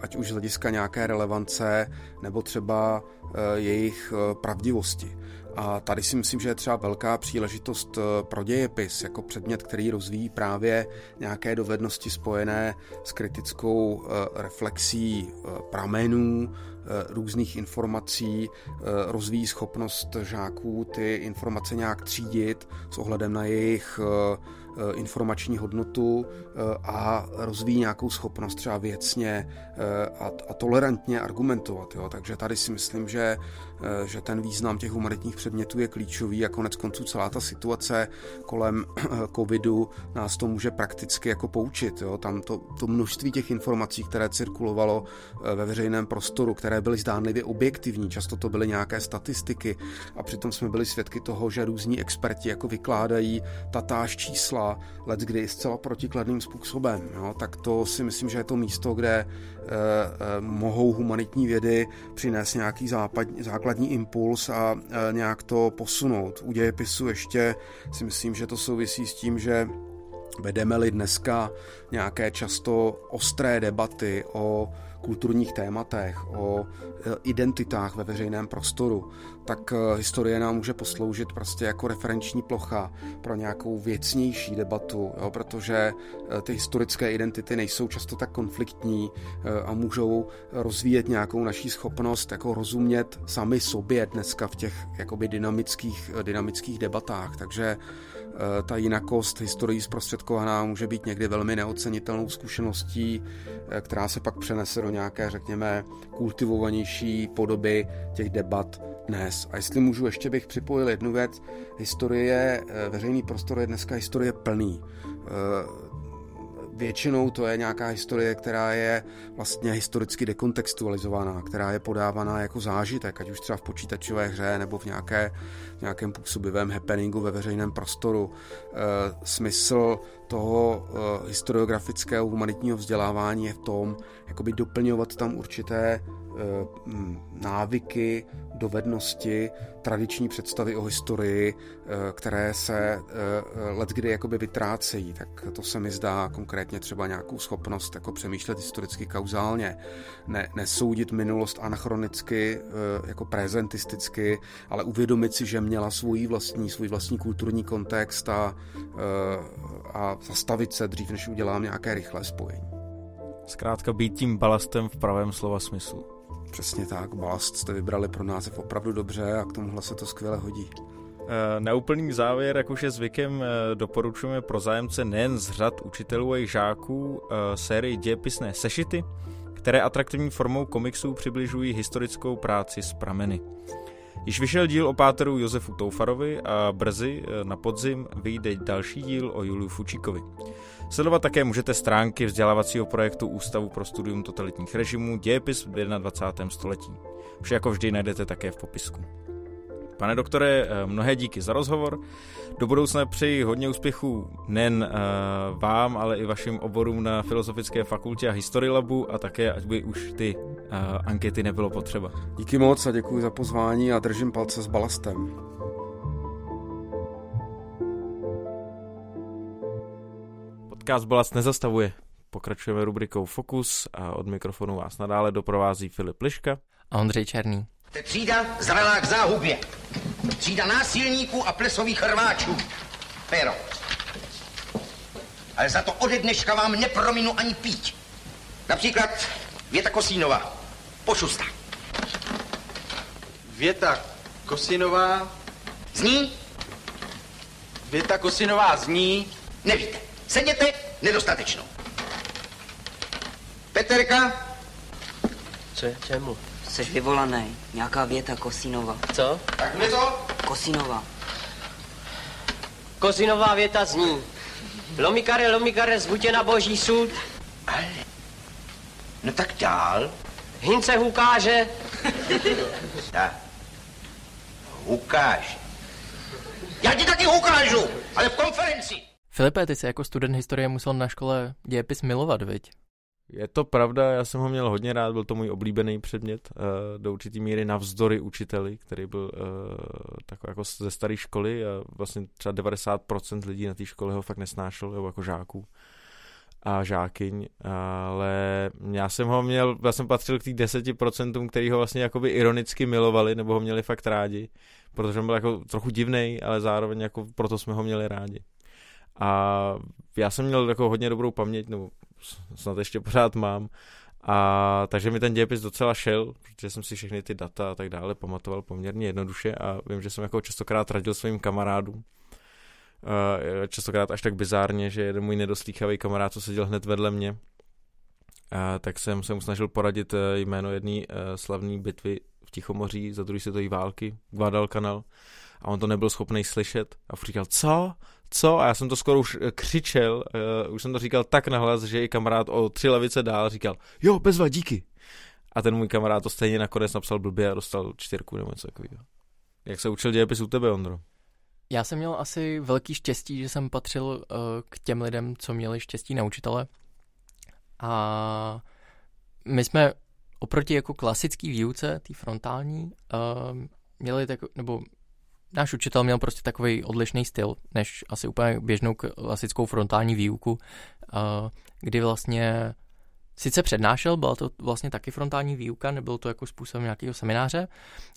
ať už z hlediska nějaké relevance nebo třeba eh, jejich eh, pravdivosti. A tady si myslím, že je třeba velká příležitost pro dějepis jako předmět, který rozvíjí právě nějaké dovednosti spojené s kritickou reflexí pramenů, různých informací, rozvíjí schopnost žáků ty informace nějak třídit s ohledem na jejich informační hodnotu a rozvíjí nějakou schopnost třeba věcně a, a tolerantně argumentovat. Jo? Takže tady si myslím, že Eh, že ten význam těch humanitních předmětů je klíčový a konec konců celá ta situace kolem eh, covidu nás to může prakticky jako poučit. Jo? Tam to, to množství těch informací, které cirkulovalo eh, ve veřejném prostoru, které byly zdánlivě objektivní, často to byly nějaké statistiky a přitom jsme byli svědky toho, že různí experti jako vykládají tatáž čísla, let kdy zcela protikladným způsobem. Jo? Tak to si myslím, že je to místo, kde eh, eh, mohou humanitní vědy přinést nějaký západ, základ základní impuls a e, nějak to posunout. U dějepisu ještě si myslím, že to souvisí s tím, že vedeme-li dneska nějaké často ostré debaty o kulturních tématech, o e, identitách ve veřejném prostoru, tak e, historie nám může posloužit prostě jako referenční plocha pro nějakou věcnější debatu, jo, protože e, ty historické identity nejsou často tak konfliktní a můžou rozvíjet nějakou naší schopnost jako rozumět sami sobě dneska v těch jakoby dynamických, dynamických debatách. Takže Eh, ta jinakost historií zprostředkovaná může být někdy velmi neocenitelnou zkušeností, eh, která se pak přenese do nějaké, řekněme, kultivovanější podoby těch debat dnes. A jestli můžu, ještě bych připojil jednu věc. Historie, eh, veřejný prostor je dneska historie plný Většinou to je nějaká historie, která je vlastně historicky dekontextualizovaná, která je podávaná jako zážitek, ať už třeba v počítačové hře nebo v, nějaké, v nějakém působivém happeningu ve veřejném prostoru. E, smysl toho e, historiografického humanitního vzdělávání je v tom, jakoby doplňovat tam určité návyky, dovednosti, tradiční představy o historii, eh, které se eh, let kdy jakoby vytrácejí, tak to se mi zdá konkrétně třeba nějakou schopnost jako přemýšlet historicky kauzálně, ne, nesoudit minulost anachronicky, jako prezentisticky, ale uvědomit si, že měla svůj vlastní, svůj vlastní kulturní kontext a, a zastavit se dřív, než udělám nějaké rychlé spojení. Zkrátka být tím balastem v pravém slova smyslu. Přesně tak, balast jste vybrali pro název opravdu dobře a k tomuhle se to skvěle hodí. Eh, na úplný závěr, jak už je zvykem, eh, doporučujeme pro zájemce nejen z řad učitelů a jejich žáků eh, sérii dějepisné sešity, které atraktivní formou komiksů přibližují historickou práci z prameny. Již vyšel díl o páteru Josefu Toufarovi a brzy na podzim vyjde další díl o Juliu Fučíkovi. Sledovat také můžete stránky vzdělávacího projektu Ústavu pro studium totalitních režimů Dějepis v 21. století. Vše jako vždy najdete také v popisku. Pane doktore, eh, mnohé díky za rozhovor. Do budoucna přeji hodně úspěchů nejen uh, vám, ale i vašim oborům na Filozofické fakultě a History Labu a také, ať by už ty uh, ankety nebylo potřeba. Díky moc a děkuji za pozvání a držím palce s balastem. Podcast Balast nezastavuje. Pokračujeme rubrikou Fokus a od mikrofonu vás nadále doprovází Filip Liška a Ondřej Černý. Te třída zralá k záhubě. Třída násilníků a plesových hrváčů. Pero. Ale za to ode dneška vám neprominu ani pít. Například Věta Kosínová. Pošusta. Věta Kosinová. Zní? Věta Kosinová zní. Nevíte. Sedněte nedostatečnou. Peterka? Co je, čemu? Jsi vyvolaný. Nějaká věta Kosínova. Co? Tak mi to? Kosínova. Kosinová věta zní. Lomikare, lomikare, zvutě na boží soud. Ale... No tak dál. Hince hukáže. tak. Hukáže. Já ti taky ukážu, ale v konferenci. Filipe, ty jsi jako student historie musel na škole dějepis milovat, viď? Je to pravda, já jsem ho měl hodně rád, byl to můj oblíbený předmět, uh, do určitý míry navzdory učiteli, který byl uh, takový jako ze staré školy a vlastně třeba 90% lidí na té škole ho fakt nesnášel, nebo jako žáků a žákyň, ale já jsem ho měl, já jsem patřil k tých 10%, který ho vlastně jakoby ironicky milovali, nebo ho měli fakt rádi, protože on byl jako trochu divný, ale zároveň jako proto jsme ho měli rádi. A já jsem měl jako hodně dobrou paměť, nebo snad ještě pořád mám, a takže mi ten dějepis docela šel, protože jsem si všechny ty data a tak dále pamatoval poměrně jednoduše a vím, že jsem jako častokrát radil svým kamarádům, častokrát až tak bizárně, že jeden můj nedoslýchavý kamarád, co seděl hned vedle mě, uh, tak jsem se mu snažil poradit uh, jméno jedné uh, slavné bitvy v Tichomoří za druhé světové války, Guadalcanal, a on to nebyl schopný slyšet a říkal, co? Co? A já jsem to skoro už křičel, uh, už jsem to říkal tak nahlas, že i kamarád o tři levice dál říkal, jo, bezva, díky. A ten můj kamarád to stejně nakonec napsal blbě a dostal čtyřku nebo něco takového. Jak se učil dějepis u tebe, Ondro? Já jsem měl asi velký štěstí, že jsem patřil uh, k těm lidem, co měli štěstí na učitele. A my jsme oproti jako klasický výuce, té frontální, uh, měli tak, nebo náš učitel měl prostě takový odlišný styl, než asi úplně běžnou klasickou frontální výuku, kdy vlastně sice přednášel, byla to vlastně taky frontální výuka, nebylo to jako způsobem nějakého semináře,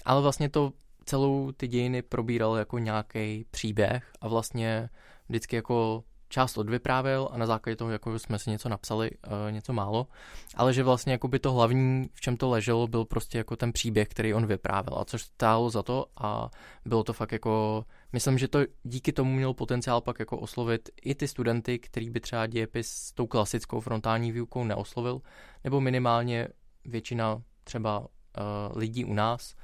ale vlastně to celou ty dějiny probíral jako nějaký příběh a vlastně vždycky jako část odvyprávěl a na základě toho jako jsme si něco napsali, uh, něco málo, ale že vlastně jako by to hlavní, v čem to leželo, byl prostě jako ten příběh, který on vyprávěl a což stálo za to a bylo to fakt jako, myslím, že to díky tomu měl potenciál pak jako oslovit i ty studenty, který by třeba dějepis s tou klasickou frontální výukou neoslovil, nebo minimálně většina třeba uh, lidí u nás,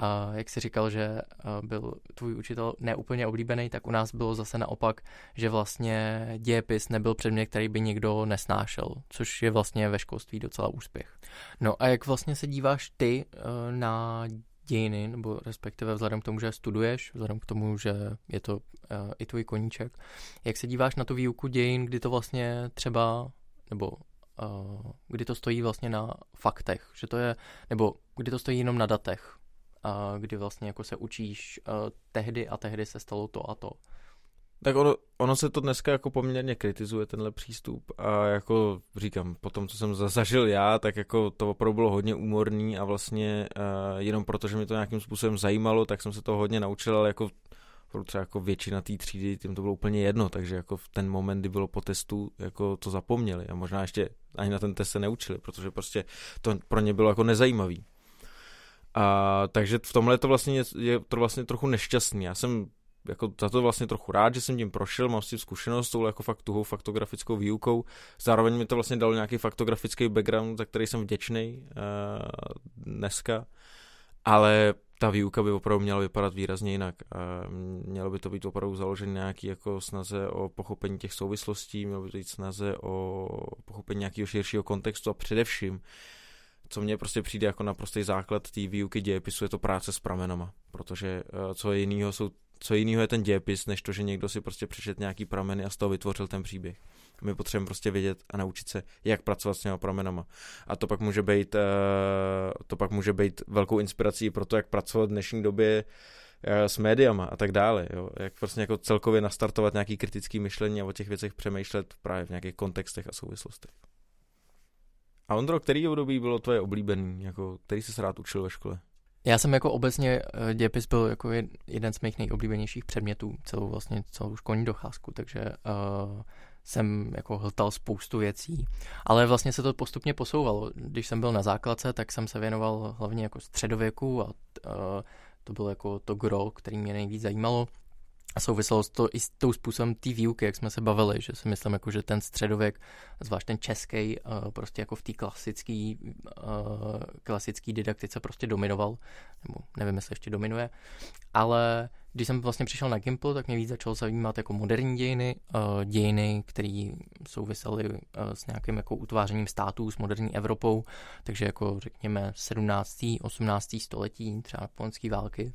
a jak jsi říkal, že byl tvůj učitel neúplně oblíbený, tak u nás bylo zase naopak, že vlastně dějepis nebyl předmět, který by nikdo nesnášel, což je vlastně ve školství docela úspěch. No a jak vlastně se díváš ty e, na dějiny, nebo respektive vzhledem k tomu, že studuješ, vzhledem k tomu, že je to uh, i tvůj koníček. Jak se díváš na tu výuku dějin, kdy to vlastně třeba, nebo kdy to stojí vlastně na faktech, že to je, nebo kdy to stojí jenom na datech, kdy vlastně jako se učíš tehdy a tehdy se stalo to a to. Tak ono, ono se to dneska jako poměrně kritizuje, tenhle přístup a jako říkám, po tom, co jsem zažil já, tak jako to opravdu bylo hodně úmorný a vlastně uh, jenom proto, že mě to nějakým způsobem zajímalo, tak jsem se to hodně naučil, ale jako třeba jako většina té třídy, tím to bylo úplně jedno, takže jako v ten moment, kdy bylo po testu, jako to zapomněli a možná ještě ani na ten test se neučili, protože prostě to pro ně bylo jako nezajímavý. A, takže v tomhle to vlastně, je to vlastně trochu nešťastný. Já jsem jako za to vlastně trochu rád, že jsem tím prošel, mám s tím zkušenost s tou jako fakt tuhou faktografickou výukou. Zároveň mi to vlastně dalo nějaký faktografický background, za který jsem vděčný uh, dneska. Ale ta výuka by opravdu měla vypadat výrazně jinak. A mělo by to být opravdu založené nějaký jako snaze o pochopení těch souvislostí, mělo by to být snaze o pochopení nějakého širšího kontextu a především co mně prostě přijde jako naprostý základ té výuky dějepisu, je to práce s pramenama, protože uh, co jiného jsou co jiného je ten dějepis, než to, že někdo si prostě přečet nějaký prameny a z toho vytvořil ten příběh. My potřebujeme prostě vědět a naučit se, jak pracovat s těma pramenama. A to pak může být, uh, to pak může být velkou inspirací pro to, jak pracovat v dnešní době uh, s médiama a tak dále. Jo? Jak prostě jako celkově nastartovat nějaký kritický myšlení a o těch věcech přemýšlet právě v nějakých kontextech a souvislostech. A Ondro, který období bylo tvoje oblíbený, jako, který jsi se rád učil ve škole? Já jsem jako obecně, eh, dějepis byl jako jeden z mých nejoblíbenějších předmětů celou vlastně celou školní docházku, takže uh, jsem jako hltal spoustu věcí, ale vlastně se to postupně posouvalo. Když jsem byl na základce, tak jsem se věnoval hlavně jako středověku a uh, to bylo jako to gro, který mě nejvíc zajímalo. A souviselo to i s tou způsobem té výuky, jak jsme se bavili, že si myslím, jako, že ten středověk, zvlášť ten český, uh, prostě jako v té klasické uh, klasický didaktice prostě dominoval, nebo nevím, jestli ještě dominuje, ale když jsem vlastně přišel na Gimple, tak mě víc začalo zajímat jako moderní dějiny, uh, dějiny, které souvisely s nějakým jako utvářením států, s moderní Evropou, takže jako řekněme 17. 18. století, třeba napoleonské války.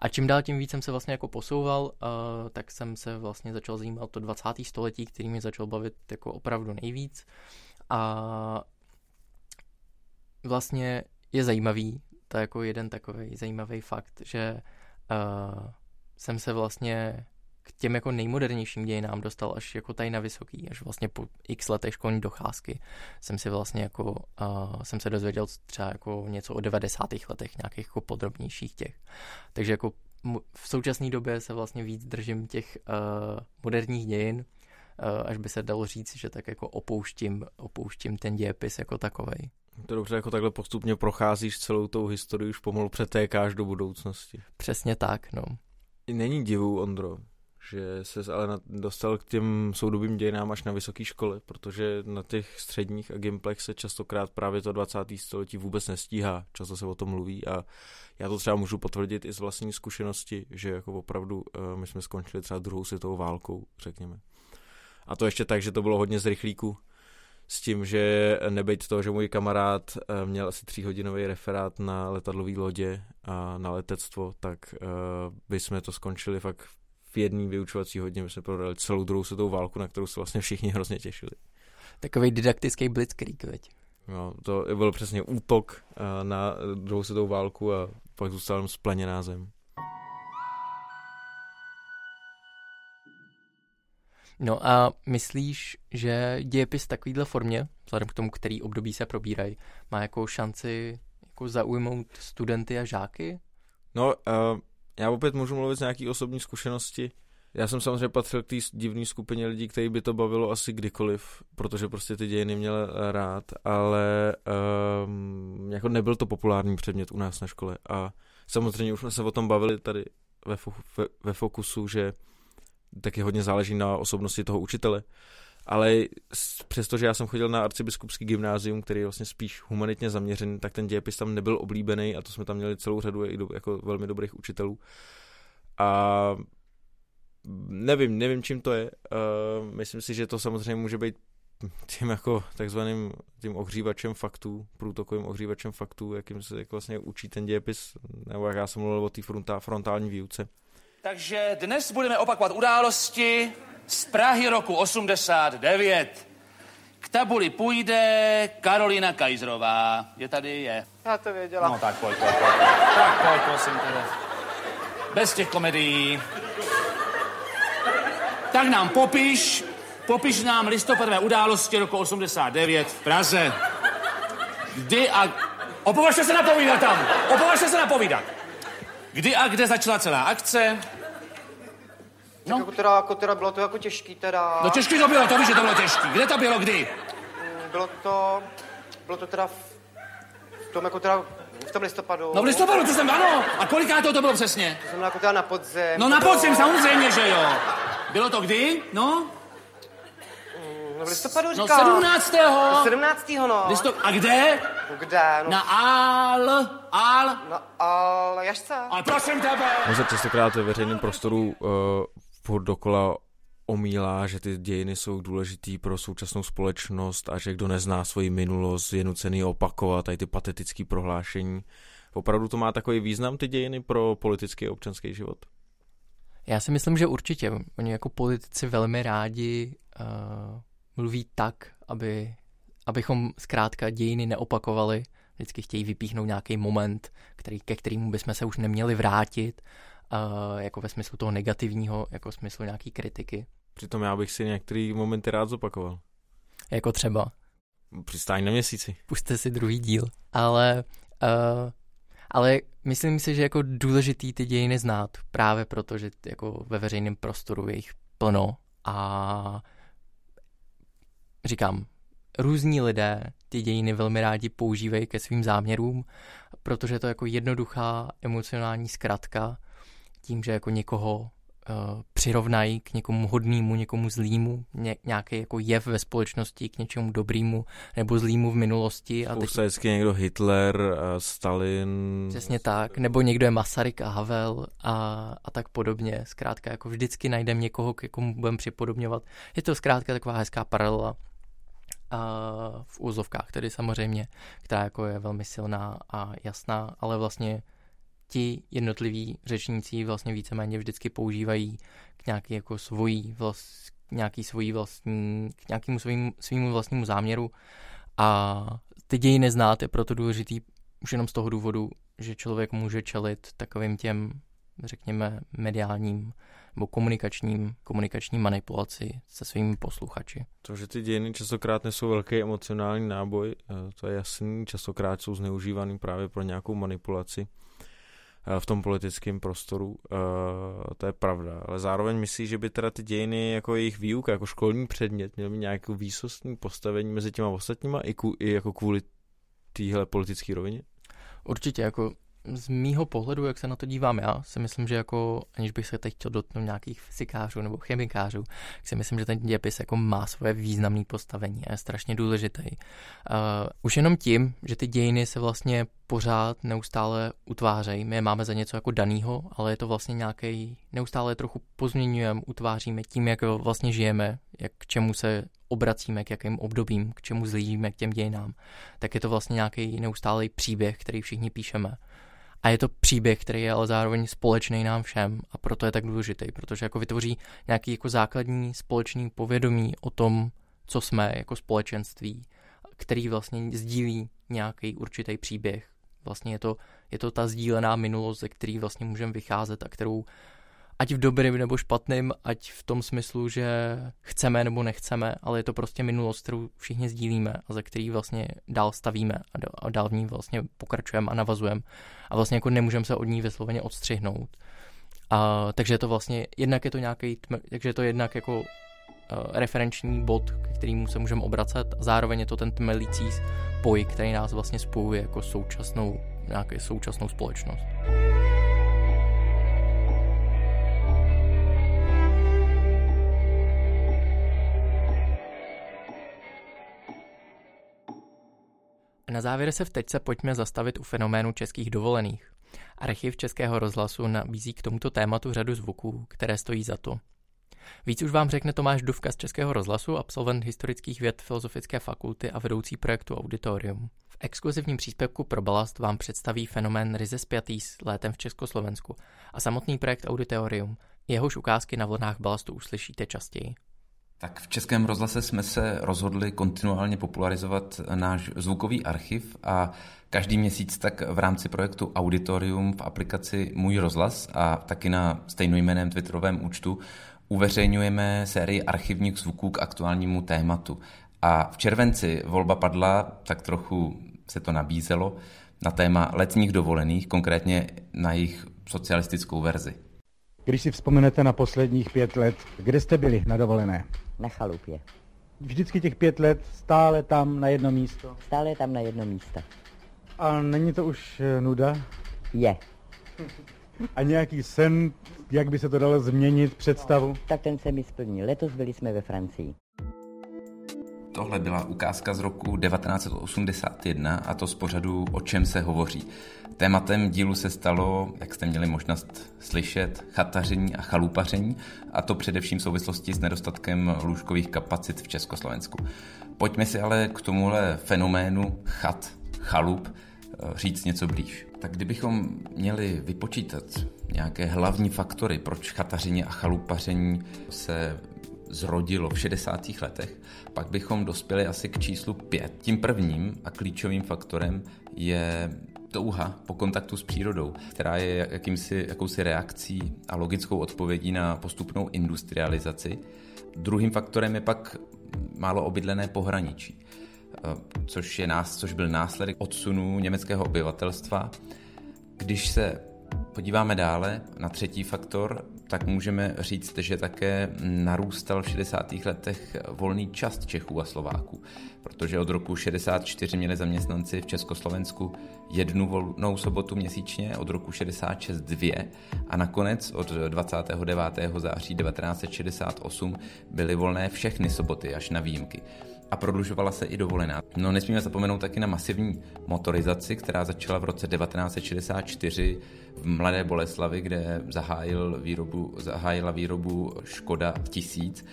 A čím dál tím víc jsem se vlastně jako posouval, uh, tak jsem se vlastně začal zajímat to 20. století, který mě začal bavit jako opravdu nejvíc. A vlastně je zajímavý, to je jako jeden takový zajímavý fakt, že uh, jsem se vlastně k těm jako nejmodernějším dějinám dostal až jako tady na vysoký, až vlastně po x letech školní docházky jsem si vlastně jako, uh, jsem se dozvěděl třeba jako něco o 90. letech, nějakých jako podrobnějších těch. Takže jako v současné době se vlastně víc držím těch uh, moderních dějin, uh, až by se dalo říct, že tak jako opouštím, opouštím ten dějepis jako takovej. To dobře, jako takhle postupně procházíš celou tou historii, už pomalu přetékáš do budoucnosti. Přesně tak, no. Není divu, Ondro, že se ale dostal k těm soudobým dějinám až na vysoké škole, protože na těch středních a gimplech se častokrát právě to 20. století vůbec nestíhá. Často se o tom mluví a já to třeba můžu potvrdit i z vlastní zkušenosti, že jako opravdu eh, my jsme skončili třeba druhou světovou válkou, řekněme. A to ještě tak, že to bylo hodně z rychlíku, s tím, že nebejt toho, že můj kamarád eh, měl asi tříhodinový referát na letadlové lodě a na letectvo, tak by jsme to skončili fakt v jedné vyučovací hodině, jsme prodali celou druhou světovou válku, na kterou se vlastně všichni hrozně těšili. Takový didaktický blitzkrieg, veď? No, to byl přesně útok uh, na druhou světovou válku a pak zůstal jenom spleněná zem. No a myslíš, že dějepis v takovýhle formě, vzhledem k tomu, který období se probírají, má jako šanci jako zaujmout studenty a žáky? No, uh, já opět můžu mluvit z nějaký osobní zkušenosti. Já jsem samozřejmě patřil k té divné skupině lidí, který by to bavilo asi kdykoliv, protože prostě ty dějiny měl rád, ale um, jako nebyl to populární předmět u nás na škole a samozřejmě už jsme se o tom bavili tady ve, ve, ve Fokusu, že taky hodně záleží na osobnosti toho učitele. Ale přestože já jsem chodil na arcibiskupský gymnázium, který je vlastně spíš humanitně zaměřený, tak ten dějepis tam nebyl oblíbený a to jsme tam měli celou řadu jako velmi dobrých učitelů. A nevím, nevím, čím to je. Uh, myslím si, že to samozřejmě může být tím jako takzvaným tím ohřívačem faktů, průtokovým ohřívačem faktů, jakým se jak vlastně učí ten dějepis, nebo jak já jsem mluvil o té frontální výuce. Takže dnes budeme opakovat události z Prahy roku 89. K tabuli půjde Karolina Kajzrová. Je tady? Je. Já to věděla. No tak pojď, pojď, pojď. Tak pojď, prosím tebe. Bez těch komedií. Tak nám popiš, popiš nám listopadové události roku 89 v Praze. Kdy a... Opovažte se napovídat tam! Opovažte se napovídat! Kdy a kde začala celá akce? No. Tak jako teda, jako teda bylo to jako těžký teda. No těžký to bylo, to víš, že to bylo těžký. Kde to bylo, kdy? Mm, bylo to, bylo to teda v, v tom jako teda v tom listopadu. No v listopadu, to jsem, ano. A koliká to, to bylo přesně? To jsem jako teda na podzim. No na podzim, samozřejmě, že jo. Bylo to kdy? No? No v listopadu No říkám. 17. 17. no. Listop... A kde? Kde? No. Na Al... Al... Na Al... Jažce. Ale prosím tebe. On se častokrát ve veřejném prostoru uh, furt dokola omílá, že ty dějiny jsou důležitý pro současnou společnost a že kdo nezná svoji minulost, je nucený opakovat tady ty patetické prohlášení. Opravdu to má takový význam, ty dějiny, pro politický a občanský život? Já si myslím, že určitě. Oni jako politici velmi rádi uh, mluví tak, aby, abychom zkrátka dějiny neopakovali. Vždycky chtějí vypíchnout nějaký moment, který, ke kterému bychom se už neměli vrátit, uh, jako ve smyslu toho negativního, jako v smyslu nějaký kritiky. Přitom já bych si některé momenty rád zopakoval. Jako třeba? Přistání na měsíci. Puste si druhý díl. Ale, uh, ale myslím si, že jako důležitý ty dějiny znát, právě proto, že jako ve veřejném prostoru je jich plno a říkám, různí lidé ty dějiny velmi rádi používají ke svým záměrům, protože to je jako jednoduchá emocionální zkratka, tím, že jako někoho uh, přirovnají k někomu hodnému, někomu zlýmu, ně, nějaký jako jev ve společnosti k něčemu dobrýmu nebo zlýmu v minulosti. A teď... vždycky někdo Hitler, a Stalin. Přesně tak, nebo někdo je Masaryk a Havel a, a tak podobně. Zkrátka jako vždycky najdeme někoho, k komu budeme připodobňovat. Je to zkrátka taková hezká paralela v úzovkách, tedy samozřejmě, která jako je velmi silná a jasná, ale vlastně ti jednotliví řečníci vlastně víceméně vždycky používají k nějaký jako svojí vlast, nějaký svojí vlastní, k nějakému svým, svýmu vlastnímu záměru. A ty dějiny znát je proto důležitý už jenom z toho důvodu, že člověk může čelit takovým těm, řekněme, mediálním nebo komunikačním, komunikační manipulaci se svými posluchači. To, že ty dějiny častokrát nesou velký emocionální náboj, eh, to je jasný, častokrát jsou zneužívaný právě pro nějakou manipulaci eh, v tom politickém prostoru, eh, to je pravda, ale zároveň myslí, že by teda ty dějiny jako jejich výuka, jako školní předmět, měly mít nějakou výsostní postavení mezi těma ostatníma i, ku, i jako kvůli téhle politické rovině? Určitě, jako z mýho pohledu, jak se na to dívám já, si myslím, že jako, aniž bych se teď chtěl dotknout nějakých fyzikářů nebo chemikářů, si myslím, že ten dějepis jako má svoje významné postavení a je strašně důležitý. Uh, už jenom tím, že ty dějiny se vlastně pořád neustále utvářejí. My je máme za něco jako danýho, ale je to vlastně nějaký, neustále trochu pozměňujeme, utváříme tím, jak vlastně žijeme, jak k čemu se obracíme, k jakým obdobím, k čemu zlížíme, k těm dějinám. Tak je to vlastně nějaký neustálý příběh, který všichni píšeme. A je to příběh, který je ale zároveň společný nám všem a proto je tak důležitý, protože jako vytvoří nějaký jako základní společný povědomí o tom, co jsme jako společenství, který vlastně sdílí nějaký určitý příběh. Vlastně je to, je to ta sdílená minulost, ze který vlastně můžeme vycházet a kterou ať v dobrým nebo špatným, ať v tom smyslu, že chceme nebo nechceme, ale je to prostě minulost, kterou všichni sdílíme a za který vlastně dál stavíme a dál v ní vlastně pokračujeme a navazujeme a vlastně jako nemůžeme se od ní vysloveně odstřihnout. A, takže je to vlastně, jednak je to nějaký, takže je to jednak jako uh, referenční bod, k kterému se můžeme obracet a zároveň je to ten tmelící poj, který nás vlastně spojuje jako současnou, nějakou současnou společnost. Na závěr se v Tečce pojďme zastavit u fenoménu českých dovolených. Archiv Českého rozhlasu nabízí k tomuto tématu řadu zvuků, které stojí za to. Víc už vám řekne Tomáš Duvka z Českého rozhlasu, absolvent historických věd Filozofické fakulty a vedoucí projektu Auditorium. V exkluzivním příspěvku pro Balast vám představí fenomén ryze spjatý s létem v Československu a samotný projekt Auditorium, jehož ukázky na vlnách Balastu uslyšíte častěji. Tak v Českém rozhlase jsme se rozhodli kontinuálně popularizovat náš zvukový archiv a každý měsíc tak v rámci projektu Auditorium v aplikaci Můj rozhlas a taky na stejnojmeném twitterovém účtu uveřejňujeme sérii archivních zvuků k aktuálnímu tématu. A v červenci volba padla, tak trochu se to nabízelo, na téma letních dovolených, konkrétně na jejich socialistickou verzi. Když si vzpomenete na posledních pět let, kde jste byli na dovolené? Na chalupě. Vždycky těch pět let stále tam na jedno místo? Stále tam na jedno místo. A není to už eh, nuda? Je. A nějaký sen, jak by se to dalo změnit, představu? No, tak ten se mi splní. Letos byli jsme ve Francii. Tohle byla ukázka z roku 1981 a to z pořadu O čem se hovoří. Tématem dílu se stalo, jak jste měli možnost slyšet, chataření a chalupaření, a to především v souvislosti s nedostatkem lůžkových kapacit v Československu. Pojďme si ale k tomuhle fenoménu chat, chalup, eh, říct něco blíž. Tak kdybychom měli vypočítat nějaké hlavní faktory, proč chataření a chalupaření se zrodilo v 60. letech, pak bychom dospěli asi k číslu 5. Tím prvním a klíčovým faktorem je touha po kontaktu s přírodou, která je jakýmsi, jakousi reakcí a logickou odpovědí na postupnou industrializaci. Druhým faktorem je pak málo obydlené pohraničí, což, je nás, což byl následek odsunu německého obyvatelstva. Když se podíváme dále na třetí faktor, tak můžeme říct, že také narůstal v 60. letech volný čas Čechů a Slováků, protože od roku 64 měli zaměstnanci v Československu jednu volnou sobotu měsíčně, od roku 66 dvě a nakonec od 29. září 1968 byly volné všechny soboty až na výjimky a prodlužovala se i dovolená. No nesmíme zapomenout taky na masivní motorizaci, která začala v roce 1964 v Mladé Boleslavi, kde zahájil výrobu, zahájila výrobu Škoda 1000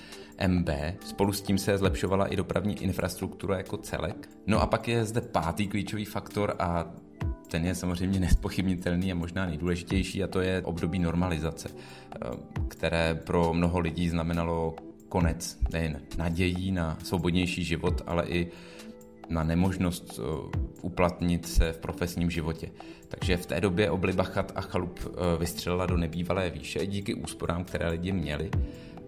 MB. Spolu s tím se zlepšovala i dopravní infrastruktura jako celek. No a pak je zde pátý klíčový faktor a ten je samozřejmě nespochybnitelný a možná nejdůležitější a to je období normalizace, které pro mnoho lidí znamenalo konec nejen nadějí na svobodnější život, ale i na nemožnost eh, uplatnit se v profesním životě. Takže v té době obliba chat a chalup eh, vystřelila do nebývalé výše díky úsporám, které lidi měli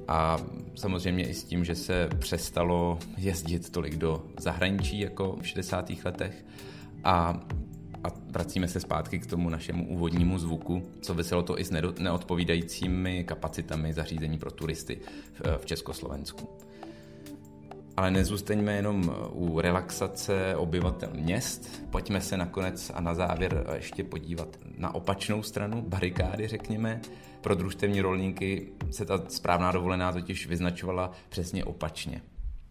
a samozřejmě i s tím, že se přestalo jezdit tolik do zahraničí jako v 60. letech a a vracíme se zpátky k tomu našemu úvodnímu zvuku. Souviselo to i s neodpovídajícími kapacitami zařízení pro turisty v Československu. Ale nezůstaňme jenom u relaxace obyvatel měst, pojďme se nakonec a na závěr ještě podívat na opačnou stranu, barikády řekněme. Pro družstevní rolníky se ta správná dovolená totiž vyznačovala přesně opačně.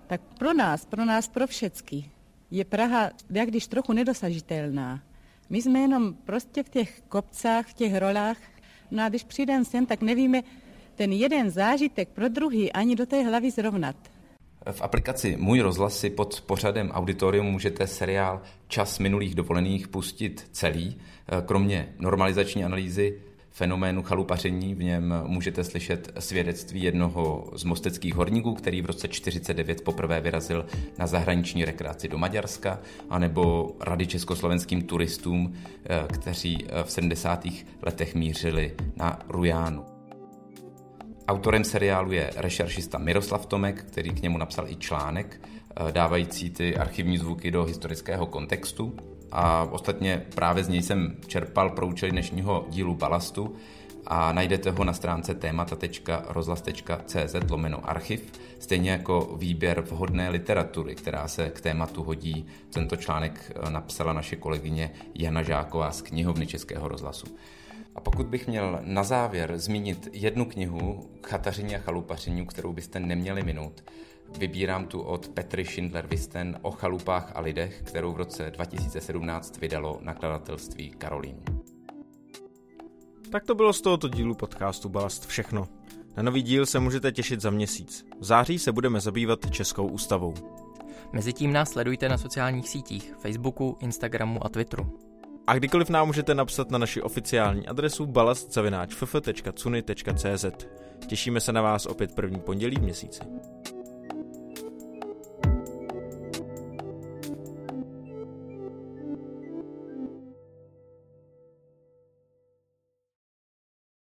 Tak pro nás, pro nás, pro všecky, je Praha, jak když trochu nedosažitelná. My jsme jenom prostě v těch kopcách, v těch rolách, no a když přijdeme sem, tak nevíme ten jeden zážitek pro druhý ani do té hlavy zrovnat. V aplikaci Můj rozhlas si pod pořadem Auditorium můžete seriál Čas minulých dovolených pustit celý. Kromě normalizační analýzy fenoménu chalupaření. V něm můžete slyšet svědectví jednoho z mosteckých horníků, který v roce 49 poprvé vyrazil na zahraniční rekreaci do Maďarska, anebo rady československým turistům, eh, kteří eh, v 70. letech mířili na Rujánu. Autorem seriálu je rešeršista Miroslav Tomek, který k němu napsal i článek, eh, dávající ty archivní zvuky do historického kontextu a ostatně právě z něj jsem čerpal pro účely dnešního dílu Balastu a najdete ho na stránce témata.rozhlas.cz lomeno archiv, stejně jako výběr vhodné literatury, která se k tématu hodí. Tento článek eh, napsala naše kolegyně Jana Žáková z knihovny Českého rozhlasu. A pokud bych měl na závěr zmínit jednu knihu Chatařině a chalupaření, kterou byste neměli minout, Vybírám tu od Petry Schindler-Wisten o chalupách a lidech, kterou v roce 2017 vydalo nakladatelství Karolín. Tak to bylo z tohoto dílu podcastu Balast všechno. Na nový díl se můžete těšit za měsíc. V září se budeme zabývat Českou ústavou. Mezitím nás sledujte na sociálních sítích, Facebooku, Instagramu a Twitteru. A kdykoliv nám můžete napsat na naši oficiální adresu balastzavináčff.cuny.cz. Těšíme se na vás opět první pondělí v měsíci.